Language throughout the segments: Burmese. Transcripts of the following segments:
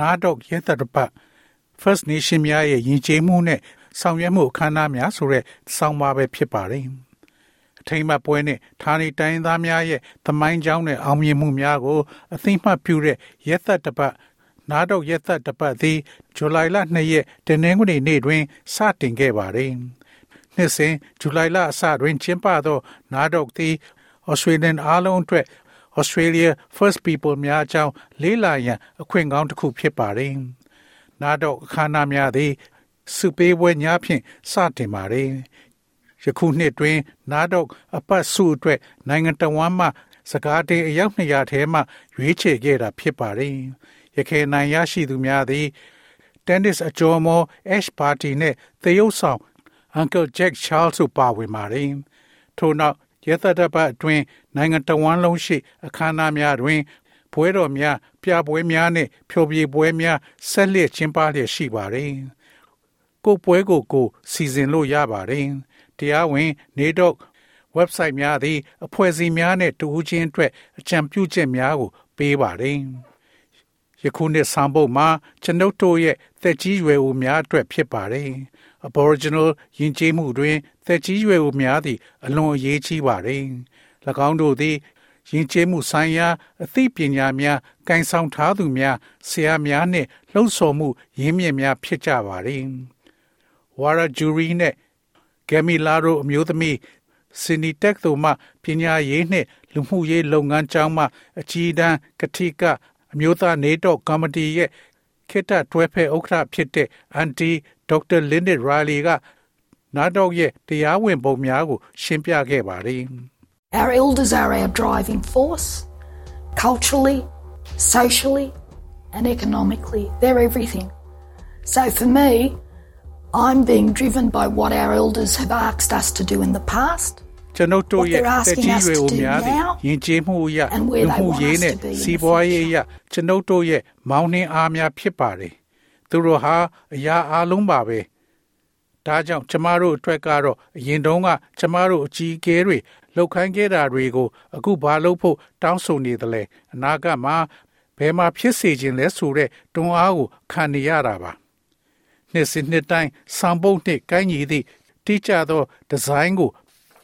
နားတော့ရဲသက်တပတ် First Nation များရဲ့ယဉ်ကျေးမှုနဲ့ဆောင်ရွက်မှုအခမ်းအနားများဆိုတဲ့ဆောင်းပါးပဲဖြစ်ပါတယ်။အထိမ်းအမှတ်ပွဲနဲ့ဌာနေတိုင်းသားများရဲ့သမိုင်းကြောင်းနဲ့အောင်မြင်မှုများကိုအသိမှတ်ပြုတဲ့ရဲသက်တပတ်နားတော့ရက်သက်တပတ်သည်ဇူလိုင်လ2ရက်တနင်္ဂနွေနေ့တွင်စတင်ခဲ့ပါတယ်။နှစ်စဉ်ဇူလိုင်လအစတွင်ကျင်းပသောနားတော့သည် Australian အားလုံးအတွက် Australia First People များအကြောင်းလေးလာရန်အခွင့်ကောင်းတစ်ခုဖြစ်ပါတယ်။နားတော့အခမ်းအနားများသည်စုပေးပွဲများဖြင့်စတင်ပါတယ်။ယခုနှစ်တွင် နားတော့အပတ်စုအတွက်နိုင်ငံတော်ဝန်မှစကားတင်အယောက်200ထဲမှရွေးချယ်ခဲ့တာဖြစ်ပါတယ်။ရခိုင်နိုင်ရရှိသူများသည် tennis အကျော်မော Ash Party နှင့်သရုပ်ဆောင် Uncle Jack Charles တို့ပါဝင်ပါတယ်။ထို့နောက် ရသတ္တပတ်အတွင်းနိုင်ငံတော်ဝန်လုံးရှိ အခမ်းအနားများတွင်ပွဲတော်များပြပွဲများနှင့်ဖျော်ဖြေပွဲများဆက်လက်ကျင်းပလျက်ရှိပါတယ်။ကိုပွဲကိုကိုစီစဉ်လို့ရပါတယ်။တရားဝင် နေတော့ website များသည် အဖွဲ့အစည်းများနဲ့တူးချင်းအတွက်အကြံပြုချက်များကို ပေးပါတယ်။ယခုနှစ်ဆောင်ပုဒ်မှာကျွန်ုပ်တို့ရဲ့သက်ကြီးရွယ်အိုများအတွက်ဖြစ်ပါတယ်။ Aboriginal ယဉ်ကျေးမှုတွင် သက်ကြီးရွယ်အိုများသည့်အလွန်အရေးကြီးပါတယ်။၎င်းတို့သည်ယဉ်ကျေးမှုဆိုင်ရာအသိပညာများကင်ဆောင်ထားသူများဆရာများနှင့်လှုံ့ဆော်မှုရင်းမြစ်များဖြစ်ကြပါတယ်။ဝါရဂျူရီနှင့်ဂမ်မီလာတို့အမျိုးသမီးစင်နီတက်တို့မှပညာရေးနှင့်လူမှုရေးလုပ်ငန်းကျောင်းမှအကြီးတန်းကတိကအမျိုးသားနေတော့ကော်မတီရဲ့ခေတ္တတွဲဖက်ဥက္ကဋ္ဌဖြစ်တဲ့အန်တီဒေါက်တာလင်းနစ်ရာလီက နာတော့ရဲ့တရားဝင်ပုံများကိုရှင်းပြခဲ့ပါတယ် Our elders are our driving force culturally socially and economically they're everything so for me I'm being driven by what our elders have asked us to do in the past ကျွန်ုပ်တို့ရဲ့တက်ကြီးတွေကိုများသည့်ယဉ်ကျေးမှုအရာလူမှုရေးနဲ့စီးပွားရေးအရာကျွန်ုပ်တို့ရဲ့မောင်းနှင်းအားများဖြစ်ပါတယ်။သူတို့ဟာအရာအလုံးပါပဲ။ ဒါကြောင့်ကျမတို့အတွက်ကတော့အရင်တုန်းကကျမတို့အကြီးအကဲတွေလောက်ခိုင်းခဲ့တာတွေကိုအခုဘာလုပ်ဖို့တောင်းဆိုနေသလဲအနာဂတ်မှာဘယ်မှာဖြစ်စေခြင်းလဲဆိုတဲ့တွန်းအားကိုခံနေရတာပါ။နှစ်စဉ်နှစ်တိုင်းစံပုတ်နှစ်ကိုင်းညီသည့်တိကျသောဒီဇိုင်းကို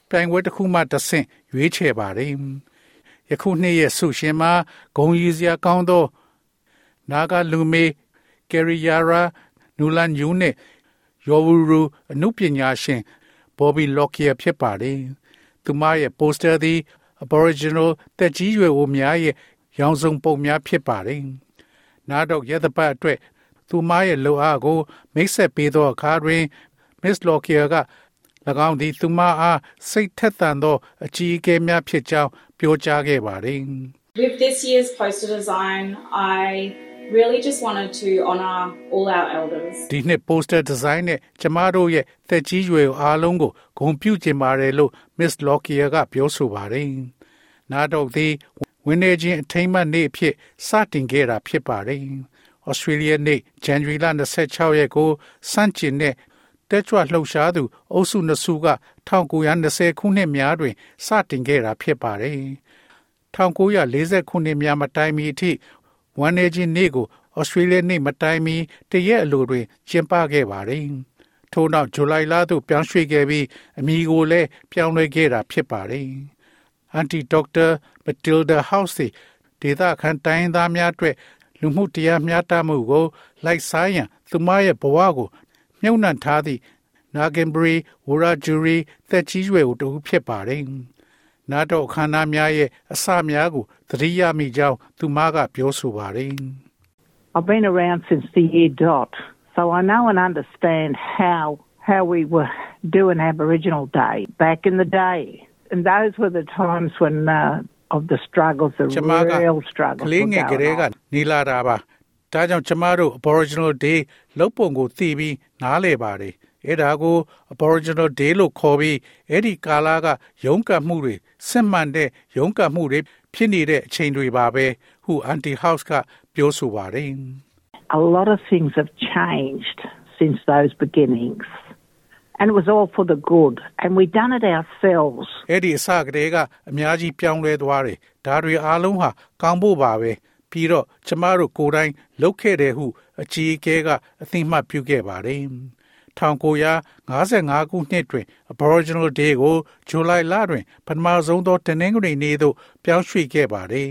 ပြိုင်ပွဲတစ်ခုမှတစ်ဆင့်ရွေးချယ်ပါတယ်။ယခုနှစ်ရဲ့ဆုရှင်မှာဂုံရီစရာကောင်းသောနာဂလူမေကယ်ရီယာရာနူလန်ယူနဲ့ ယောဝူရူအနုပညာရှင်ဘော်ဘီလော့ကီယာဖြစ်ပါတယ်။သူမရဲ့ပိုစတာသည် Aboriginal တက်ကြီးရွယ်အိုများရဲ့ရောင်စုံပုံများဖြစ်ပါတယ်။နားတော့ရသပတ်အတွက်သူမရဲ့လိုအားကို မိတ်ဆက်ပေးသောအခါတွင် Miss Lockyer က၎င်းသည်သူမအားစိတ်ထက်သန်သောအကြီးအကဲများဖြစ်ကြောင်းပြောကြားခဲ့ပါတယ် With this year's poster design I really just wanted to honor all our elders ဒီနှစ် poster design နဲ့ကျမတို့ရဲ့သက်ကြီးရွယ်အားလုံးကိုဂုဏ်ပြုချင်ပါတယ်လို့ Miss Lockyer ကပြောဆိုပါတယ်။နားတော့သည်ဝင်းနေခြင်းအထိမ်းအမှတ်နေ့အဖြစ်စတင်ခဲ့တာဖြစ်ပါတယ်။ Australia နေ့ January 26ရက်ကိုစန့်ကျင်တဲ့တက်ကြွလှုပ်ရှားသူ အုပ်စုနှစ်စုက1920ခုနှစ်များတွင် စတင်ခဲ့တာဖြစ်ပါတယ်။1940ခုနှစ်များမတိုင်မီအထိ ဝန်နေချင်းနေ့ကိုဩစတြေးလျနေ့မတိုင်မီတရက်အလိုတွင်ကျင်းပခဲ့ပါတယ်။ထို့နောက်ဇူလိုင်လသို့ပြောင်းရွှေ့ခဲ့ပြီးအမည်ကိုလည်းပြောင်းလဲခဲ့တာဖြစ်ပါတယ်။အန်တီဒေါက်တာမတီလ်ဒါဟောက်စီဒေသခံတိုင်းသားများအတွက်လူမှုတရားမျှတမှုကိုလိုက်စားရန်သူမရဲ့ဘဝကိုမြုပ်နှံထားသည့်နာဂင်ဘရီဝူရာဂျူရီသက်ကြီးရွယ်ကိုတူဖြစ်ပါတယ်။ နာတော့ခန္ဓာများရဲ့အစများကိုသတိရမိကြောင်းသူမကပြောဆိုပါတယ်။ I've been around since the year dot, so I know and understand how how we were doing Aboriginal Day back in the day, and those were the times when uh, of the struggles, the real struggles. ကလေးငယ်ကလေးကနီလာတာပါ ဒါကြောင့်ကျမတို့ Aboriginal Day လုပ်ပုံကိုသိပြီးနားလည်ပါတယ် အဲ့ဒါကို Aboriginal Day လို့ခေါ်ပြီးအဲ့ဒီကာလကရုန်းကန်မှုတွေစစ်မှန်တဲ့ရုန်းကန်မှုတွေဖြစ်နေတဲ့အချိန်တွေပါပဲဟု Anti House ကပြောဆိုပါတယ် A lot of things have changed since those beginnings. And it was all for the good. And we done it ourselves. အဲ့ဒီအစကတည်းကအများကြီးပြောင်းလဲသွားတယ်ဒါတွေအားလုံးဟာကောင်းဖို့ပါပဲပြီးတော့ကျမတို့ကိုယ်တိုင်လုပ်ခဲ့တယ်ဟုအကြီးအကဲကအသိမှတ်ပြုခဲ့ပါတယ် 1955ခုနှစ်တွင် Aboriginal Day ကိုဇူလိုင်လတွင် ပထမဆုံးသော တနင်္ဂနွေနေ့သို့ ပြောင်းရွှေ့ခဲ့ပါတယ်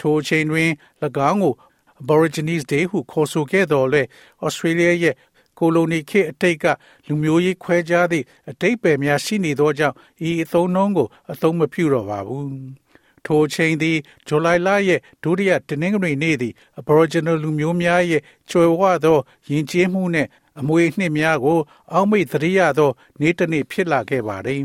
ထိုအချိန်တွင်၎င်းကို Aborigines Day ဟုခေါ်ဆိုခဲ့တော်လဲ Australia ရဲ့ကိုလိုနီခေတ်အတိတ်ကလူမျိုးရေးခွဲခြားသည့်အတိတ်ပဲများရှိနေသောကြောင့်ဤအသုံးနှုန်းကို အသုံးမပြုတော့ပါဘူး။ထိုချိန်သည်ဇူလိုင်လရဲ့ဒုတိယတနင်္ဂနွေနေ့သည် Aboriginal လူမျိုးများရဲ့ကျွယ်ဝသောယဉ်ကျေးမှုနှင့် အမွေနှစ်များကို အောက်မေ့သတိရသော နေ့တစ်နေ့ဖြစ်လာခဲ့ပါတယ်။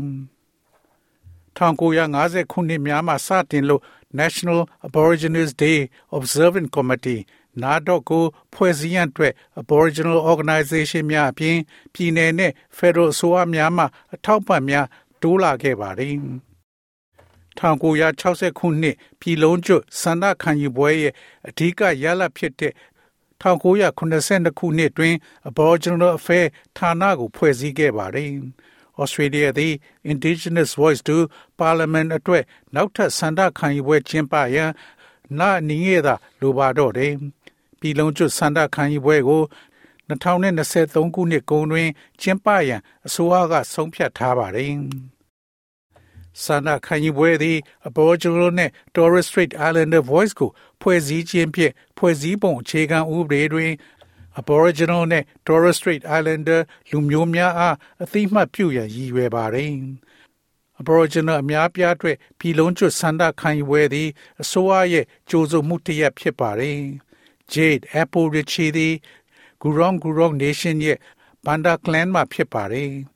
1950ခုနှစ်များမှစတင်လို့ National Aborigines Day Observant Committee နာတော့ကိုဖွဲ့စည်းရန်အတွက် Aboriginal Organization များအပြင်ပြည်내နဲ့ Federal အစိုးရများမှအထောက်ပံ့များတိုးလာခဲ့ပါတယ်1960ခုနှစ်ပြည်လုံးကျွတ်စန္ဒခံယူပွဲရဲ့အဓိကရလဒ်ဖြစ်တဲ့ 1982ခုနှစ်တွင် Aboriginal Affairs ဌာနကိုဖွဲ့စည်းခဲ့ပါတယ်။ Australia သည် Indigenous Voice to Parliament အတွက် နောက်ထပ်စန္ဒခံယူပွဲကျင်းပရန်နာနီးရတာလိုပါတော့တယ်။ပြည်လုံးကျွတ်စန္ဒခံယူပွဲကို2023ခုနှစ်ကုန်တွင် ကျင်းပရန် အစိုးရက ဆုံးဖြတ်ထားပါတယ်။ ဆန္ဒခံယူပွဲသည် Aboriginal နဲ့ Torres Strait Islander Voice ကိုဖွဲ့စည်းခြင်းဖြင့်ဖွဲ့စည်းပုံအခြေခံဥပဒေတွင် Aboriginal နဲ့ Torres Strait Islander လူမျိုးများအားအသိမှတ်ပြုရန်ရည်ရွယ်ပါတယ်။ Aboriginal အများပြားအတွက်ပြည်လုံးကျွတ်ဆန္ဒခံယူပွဲသည်အစိုးရရဲ့ကြိုးစုံမှုတစ်ရပ်ဖြစ်ပါတယ်။ Jade Apple Ritchie သည် Gurong Gurong Nation ရဲ့ Banda Clan မှာဖြစ်ပါတယ်။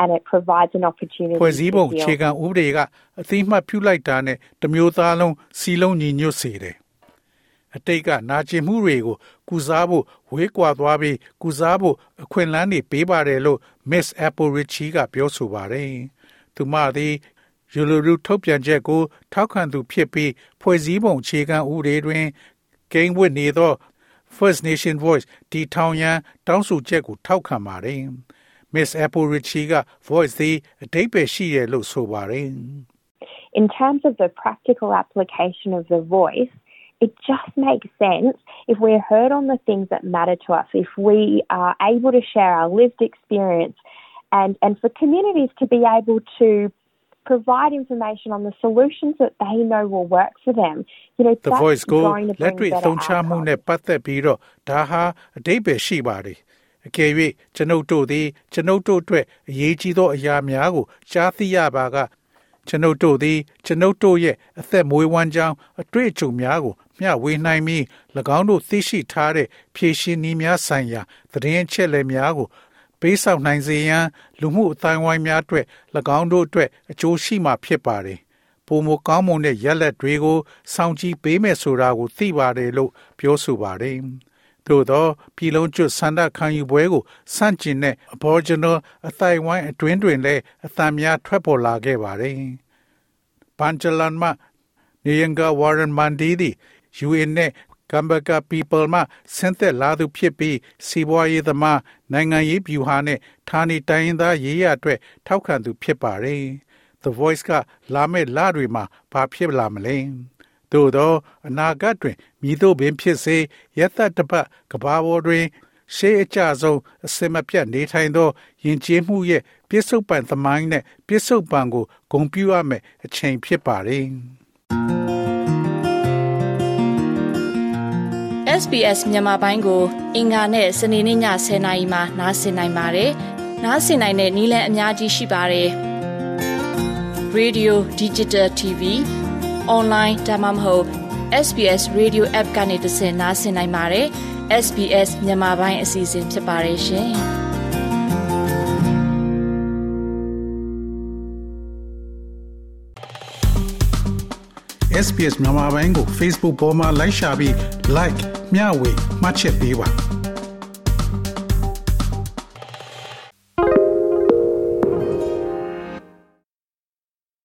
and it provides an opportunity ဖွဲ့စည်းပုံအခြေခံဥပဒေကအသိမှတ်ပြုလိုက်တာနဲ့တမျိုးသားလုံးစီလုံးညီညွတ်စေတယ်။အတိတ်ကနာကျင်မှုတွေကိုကုစားဖို့ဝေးကွာသွားပြီးကုစားဖို့အခွင့်အလမ်းတွေပေးပါတယ်လို့ Miss Apple Richie ကပြောဆိုပါတယ်။သူမသည်ယူလူရုထုတ်ပြန်ချက်ကို ထောက်ခံသူဖြစ်ပြီးဖွဲ့စည်းပုံအခြေခံဥပဒေတွင်ကိန်းဝတ်နေသော First Nation Voice တီထောင်ရန်တောင်းဆိုချက်ကိုထောက်ခံပါတယ်။ Miss Apple Ritchie က voice သည်အတိတ်ပဲရှိရလို့ဆိုပါတယ် In terms of the practical application of the voice, it just makes sense if we're heard on the things that matter to us, if we are able to share our lived experience and, and for communities to be able to provide information on the solutions that they know will work for them. You know, The that's voice ကို going to လက် bring တွေ့ better သုံးချမှု outcomes. နဲ့ပတ်သက်ပြီးတော့ဒါဟာအတိတ်ပဲရှိပါတယ် အကယ်၍ကျွန်ုပ်တို့သည် ကျွန်ုပ်တို့အတွက်အရေးကြီးသောအရာများကိုကြားသိရပါကကျွန်ုပ်တို့သည် ကျွန်ုပ်တို့ရဲ့အသက်မွေးဝမ်းကြောင်းအတွေ့အကြုံများကိုမျှဝေနိုင်ပြီး၎င်းတို့သိရှိထားတဲ့ဖြည့်ရှင်နည်းများဆိုင်ရာသတင်းအချက်အလက်များကိုပေးဆောင်နိုင်စေရန်လူမှုအတိုင်းဝိုင်းများအတွက်၎င်းတို့အတွက်အကျိုးရှိမှာဖြစ်ပါတယ်။ပုံမကောင်းမွန်တဲ့ရက်လက်တွေကိုစောင့်ကြည့်ပေးမယ်ဆိုတာကိုသိပါတယ်လို့ပြောဆိုပါတယ်။ သို့သောပြည်လုံးကျွတ်ဆန္ဒခံယူပွဲကိုစန့်ကျင်တဲ့ Aboriginal အတိုင်းဝိုင်းအတွင်းတွင်လည်းအသံများထွက်ပေါ်လာခဲ့ပါတယ်။ဘန်ဂျလန်မှနေယန်ကဝါရန်မန်ဒီသည် UN နဲ့ကမ်ဘကာ people မှဆင်းသက်လာသူဖြစ်ပြီးစီးပွားရေးသမားနိုင်ငံရေးဗျူဟာနဲ့ဌာနေတိုင်းရင်းသားရေးရအတွက်ထောက်ခံသူဖြစ်ပါတယ်။ The Voice ကလာမယ့်လတွေမှာဘာဖြစ်လာမလဲ။ သို့သောအနာဂတ်တွင်မြည်တို့ပင်ဖြစ်စေရက်သက်တစ်ပတ်ကဘာပေါ်တွင်ရှေးအကြဆုံးအစင်မပြတ်နေထိုင်သောယဉ်ကျေးမှုရဲ့ပြစ္ဆုတ်ပံသမိုင်းနဲ့ပြစ္ဆုတ်ပံကိုဂုံပြူရမယ်အချိန်ဖြစ်ပါတယ်။ SBS မြန်မာပိုင်းကို အင်ကာနဲ့စနေနေ့ည10:00နာရီမှနားဆင်နိုင်ပါတယ်။နားဆင်နိုင်တဲ့နည်းလမ်းအများကြီးရှိပါတယ်။ Radio Digital TV Online ဒါမှမဟုတ် SBS Radio App ကနေသင်နားဆင်နိုင်ပါတယ်။ SBS မြန်မာပိုင်းအစီအစဉ်ဖြစ်ပါတယ်ရှင်။ SPS မြန်မာပိုင်းကို Facebook ပေါ်မှာ like ရှာပြီး like မျှဝေမှတ်ချက်ပေးပါ